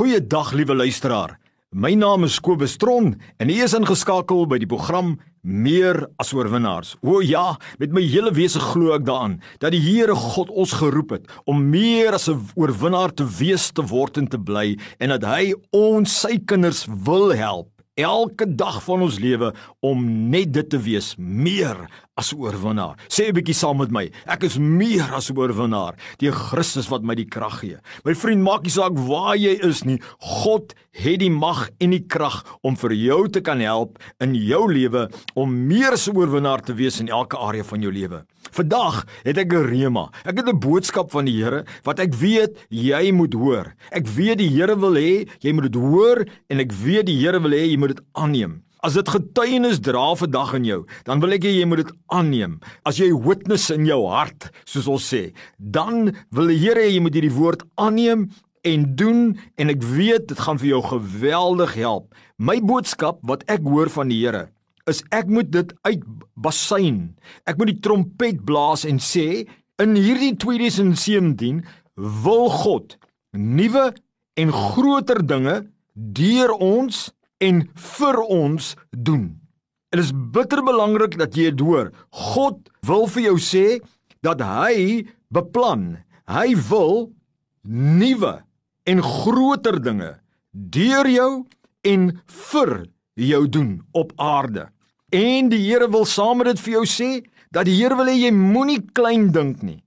Goeiedag liewe luisteraar. My naam is Kobus Tron en u is ingeskakel by die program Meer as oorwinnaars. O ja, met my hele wese glo ek daaraan dat die Here God ons geroep het om meer as 'n oorwinnaar te wees te word en te bly en dat hy ons sy kinders wil help elke dag van ons lewe om net dit te wees, meer as oorwinnaar. Sê 'n bietjie saam met my. Ek is meer as oorwinnaar deur Christus wat my die krag gee. My vriend, maak nie saak waar jy is nie. God het die mag en die krag om vir jou te kan help in jou lewe om meer as oorwinnaar te wees in elke area van jou lewe. Vandag het ek 'n rema. Ek het 'n boodskap van die Here wat ek weet jy moet hoor. Ek weet die Here wil hê jy moet dit hoor en ek weet die Here wil hê jy moet dit aanneem. As dit getuienis dra vandag in jou, dan wil ek hê jy moet dit aanneem. As jy witness in jou hart, soos ons sê, dan wil die Here hê jy moet hierdie woord aanneem en doen en ek weet dit gaan vir jou geweldig help. My boodskap wat ek hoor van die Here is ek moet dit uit basyn. Ek moet die trompet blaas en sê in hierdie 2017 wil God nuwe en groter dinge deur ons en vir ons doen. Dit is bitter belangrik dat jy dit hoor. God wil vir jou sê dat hy beplan, hy wil nuwe en groter dinge deur jou en vir jou doen op aarde. En die Here wil saam met dit vir jou sê dat die Here wil hê jy moenie klein dink nie.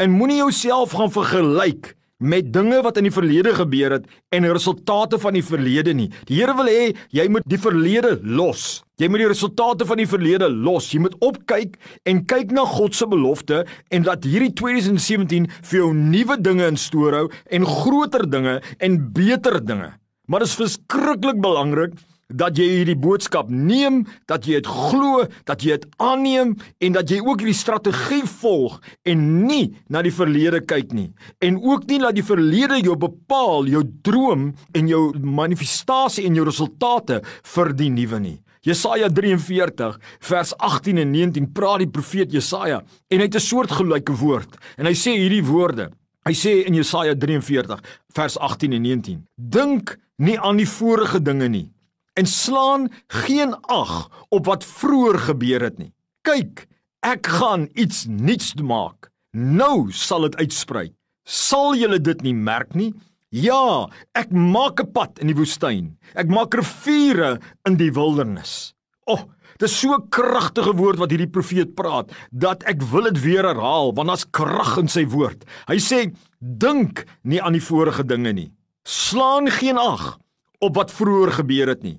En moenie jouself gaan vergelyk met dinge wat in die verlede gebeur het en resultate van die verlede nie. Die Here wil hê jy moet die verlede los. Jy moet die resultate van die verlede los. Jy moet opkyk en kyk na God se belofte en dat hierdie 2017 vir jou nuwe dinge in store hou en groter dinge en beter dinge. Maar dit is verskriklik belangrik dat jy hierdie boodskap neem, dat jy dit glo, dat jy dit aanneem en dat jy ook hierdie strategie volg en nie na die verlede kyk nie. En ook nie laat die verlede jou bepaal, jou droom en jou manifestasie en jou resultate vir die nuwe nie. Jesaja 43 vers 18 en 19 praat die profeet Jesaja en hy het 'n soortgelyke woord en hy sê hierdie woorde. Hy sê in Jesaja 43 vers 18 en 19: Dink nie aan die vorige dinge nie en slaan geen ag op wat vroeër gebeur het nie. Kyk, ek gaan iets nuuts maak. Nou sal dit uitsprei. Sal julle dit nie merk nie? Ja, ek maak 'n pad in die woestyn. Ek maak riviere in die wildernis. O, oh, dis so 'n kragtige woord wat hierdie profeet praat dat ek wil dit weer herhaal want daar's krag in sy woord. Hy sê: "Dink nie aan die vorige dinge nie. Slaan geen ag op wat vroeër gebeur het nie.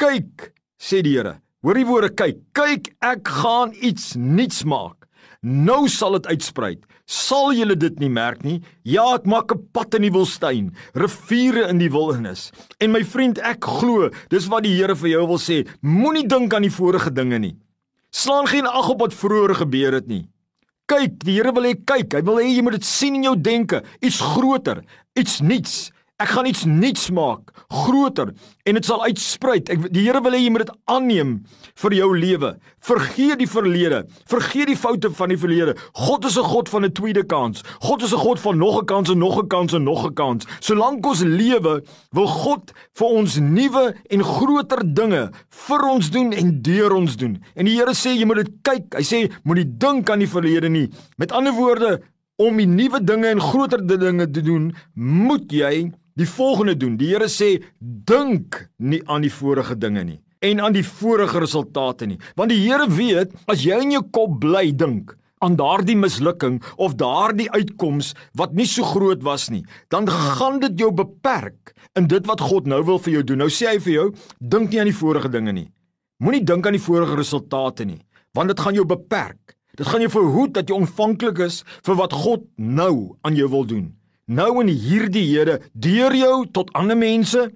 Kyk, sê die Here. Hoor die woorde kyk. Kyk, ek gaan iets nuuts maak. Nou sal dit uitsprei. Sal julle dit nie merk nie? Ja, ek maak 'n pad in die woestyn, riviere in die wildernis. En my vriend, ek glo, dis wat die Here vir jou wil sê. Moenie dink aan die vorige dinge nie. Slaan geen ag op wat vroeër gebeur het nie. Kyk, die Here wil hê kyk. Hy wil hê jy moet dit sien in jou denke, iets groter, iets nuuts. Ek gaan iets nuuts maak, groter en dit sal uitsprei. Ek die Here wil hê jy moet dit aanneem vir jou lewe. Vergeet die verlede. Vergeet die foute van die verlede. God is 'n God van 'n tweede kans. God is 'n God van nog 'n kans en nog 'n kans en nog 'n kans. Solank ons lewe, wil God vir ons nuwe en groter dinge vir ons doen en deur ons doen. En die Here sê jy moet dit kyk. Hy sê moenie dink aan die verlede nie. Met ander woorde, om die nuwe dinge en groter dinge te doen, moet jy die volgende doen. Die Here sê dink nie aan die vorige dinge nie en aan die vorige resultate nie. Want die Here weet as jy in jou kop bly dink aan daardie mislukking of daardie uitkoms wat nie so groot was nie, dan gaan dit jou beperk in dit wat God nou wil vir jou doen. Nou sê hy vir jou, dink nie aan die vorige dinge nie. Moenie dink aan die vorige resultate nie, want dit gaan jou beperk. Dit gaan jou verhoed dat jy ontvanklik is vir wat God nou aan jou wil doen nou in hierdie Here deur jou tot ander mense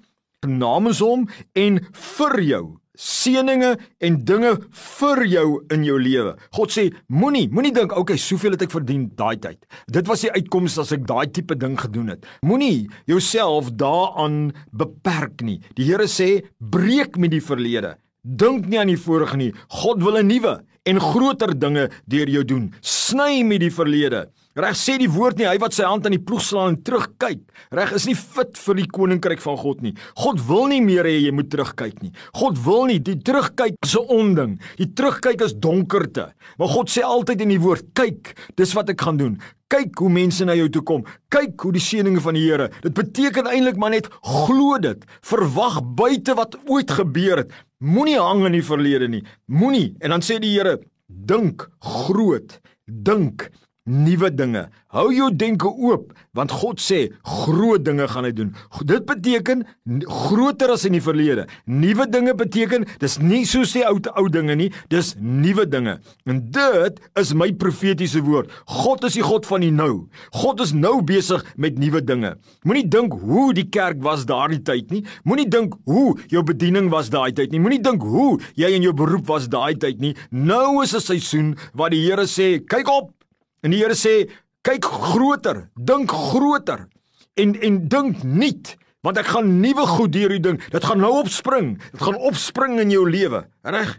namens hom en vir jou seëninge en dinge vir jou in jou lewe. God sê moenie moenie dink okay soveel het ek verdien daai tyd. Dit was die uitkoms as ek daai tipe ding gedoen het. Moenie jouself daaraan beperk nie. Die Here sê breek met die verlede. Dink nie aan die vorige nie. God wil 'n nuwe en groter dinge deur jou doen. Sny met die verlede Reg sê die woord nie hy wat sy hand aan die ploeg slaan en terugkyk. Reg is nie fit vir die koninkryk van God nie. God wil nie meer hê jy moet terugkyk nie. God wil nie die terugkyk is 'n onding. Die terugkyk is donkerte. Maar God sê altyd in die woord, kyk, dis wat ek gaan doen. Kyk hoe mense na jou toe kom. Kyk hoe die seëninge van die Here. Dit beteken eintlik maar net glo dit. Verwag buite wat ooit gebeur het. Moenie hang in die verlede nie. Moenie. En dan sê die Here, dink groot. Dink nuwe dinge. Hou jou denke oop want God sê groot dinge gaan hy doen. Dit beteken groter as in die verlede. Nuwe dinge beteken dis nie soos die ou ou dinge nie, dis nuwe dinge. En dit is my profetiese woord. God is die God van die nou. God is nou besig met nuwe dinge. Moenie dink hoe die kerk was daardie tyd nie. Moenie dink hoe jou bediening was daai tyd nie. Moenie dink hoe jy in jou beroep was daai tyd nie. Nou is 'n seisoen waar die Here sê, kyk op En die Here sê, kyk groter, dink groter en en dink nuut, want ek gaan nuwe goed deur u ding. Dit gaan nou opspring. Dit gaan opspring in jou lewe, reg?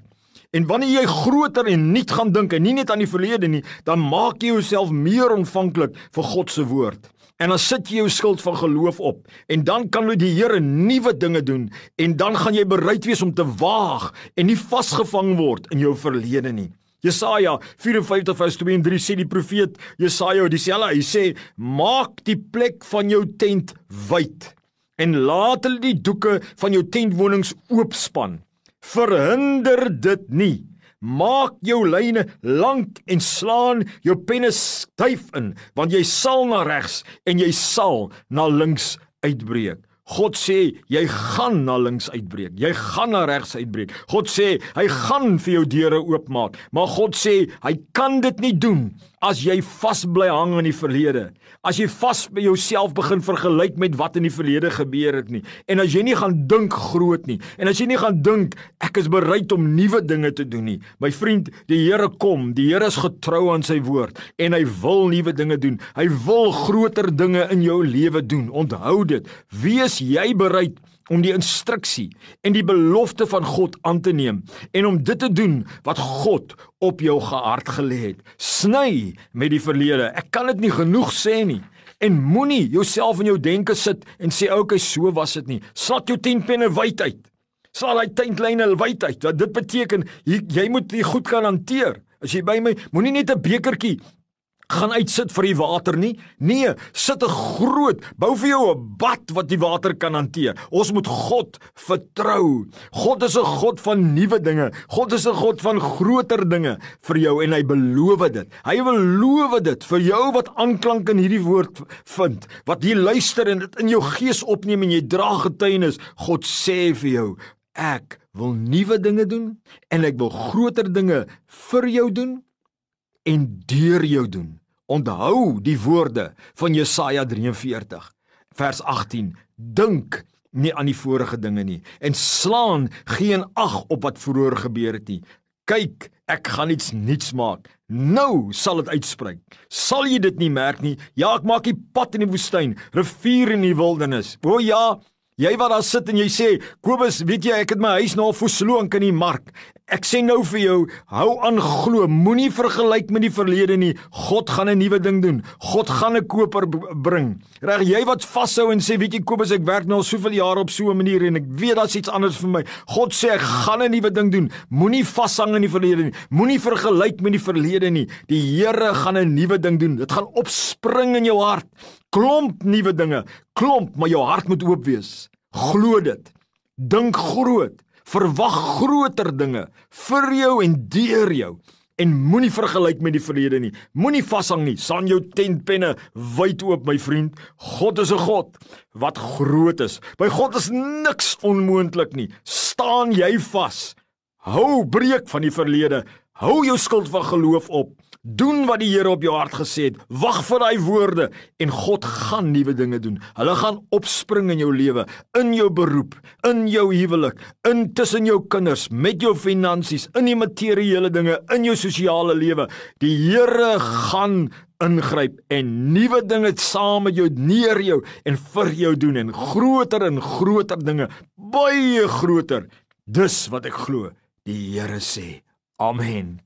En wanneer jy groter en nuut gaan dink en nie net aan die verlede nie, dan maak jy jouself meer ontvanklik vir God se woord. En dan sit jy jou skild van geloof op en dan kan jy die Here nuwe dinge doen en dan gaan jy bereid wees om te waag en nie vasgevang word in jou verlede nie. Jesaja 54 vers 2 en 3 sê die profeet Jesaja dieselfde hy sê maak die plek van jou tent wyd en laat hulle die doeke van jou tentwonings oopspan. Verhinder dit nie. Maak jou lyne lank en slaan jou penne styf in want jy sal na regs en jy sal na links uitbreek God sê jy gaan na links uitbreek. Jy gaan na regs uitbreek. God sê hy gaan vir jou deure oopmaak. Maar God sê hy kan dit nie doen as jy vasbly hang aan die verlede. As jy vas by jouself begin vergelyk met wat in die verlede gebeur het nie. En as jy nie gaan dink groot nie. En as jy nie gaan dink ek is bereid om nuwe dinge te doen nie. My vriend, die Here kom. Die Here is getrou aan sy woord en hy wil nuwe dinge doen. Hy wil groter dinge in jou lewe doen. Onthou dit. Wees jy bereid om die instruksie en die belofte van God aan te neem en om dit te doen wat God op jou gehart gelê het. Sny met die verlede. Ek kan dit nie genoeg sê nie. En moenie jouself in jou denke sit en sê okay, so was dit nie. Slat jou 10 penne wyd uit. Sal hy tentlyne wyd uit. Wat dit beteken, jy, jy moet dit goed kan hanteer. As jy by my, moenie net 'n bekertjie gaan uitsit vir die water nie. Nee, sit 'n groot, bou vir jou 'n bad wat die water kan hanteer. Ons moet God vertrou. God is 'n God van nuwe dinge. God is 'n God van groter dinge vir jou en hy beloof dit. Hy beloof dit vir jou wat aanklank in hierdie woord vind. Wat jy luister en dit in jou gees opneem en jy dra getuienis. God sê vir jou, ek wil nuwe dinge doen en ek wil groter dinge vir jou doen en deur jou doen. Onthou die woorde van Jesaja 43 vers 18. Dink nie aan die vorige dinge nie en slaan geen ag op wat vroeër gebeur het nie. Kyk, ek gaan iets nuuts maak. Nou sal dit uitspruit. Sal jy dit nie merk nie? Ja, ek maak 'n pad in die woestyn, rivier in die wildernis. O ja, Jy wat daar sit en jy sê, Kobus, weet jy, ek het my huis nou versloonk in die mark. Ek sê nou vir jou, hou aan glo, moenie vergelyk met die verlede nie. God gaan 'n nuwe ding doen. God gaan 'n koper bring. Reg, jy wat vashou en sê, weet jy, Kobus, ek werk nou al soveel jare op so 'n manier en ek weet daar's iets anders vir my. God sê ek gaan 'n nuwe ding doen. Moenie vashang in die verlede nie. Moenie vergelyk met die verlede nie. Die Here gaan 'n nuwe ding doen. Dit gaan opspring in jou hart klomp nuwe dinge, klomp, maar jou hart moet oop wees. Glo dit. Dink groot. Verwag groter dinge vir jou en deur jou. En moenie vergelyk met die verlede nie. Moenie vashang nie. Saan jou tentpenne wyd oop, my vriend. God is 'n God wat groot is. By God is niks onmoontlik nie. Staan jy vas. Hou breek van die verlede. Hou jou skild van geloof op. Doen wat die Here op jou hart gesê het. Wag vir daai woorde en God gaan nuwe dinge doen. Hulle gaan opspring in jou lewe, in jou beroep, in jou huwelik, in tussen jou kinders, met jou finansies, in die materiële dinge, in jou sosiale lewe. Die Here gaan ingryp en nuwe dinge saam met jou neer jou en vir jou doen en groter en groter dinge, baie groter. Dis wat ek glo. Die Here sê. Amen.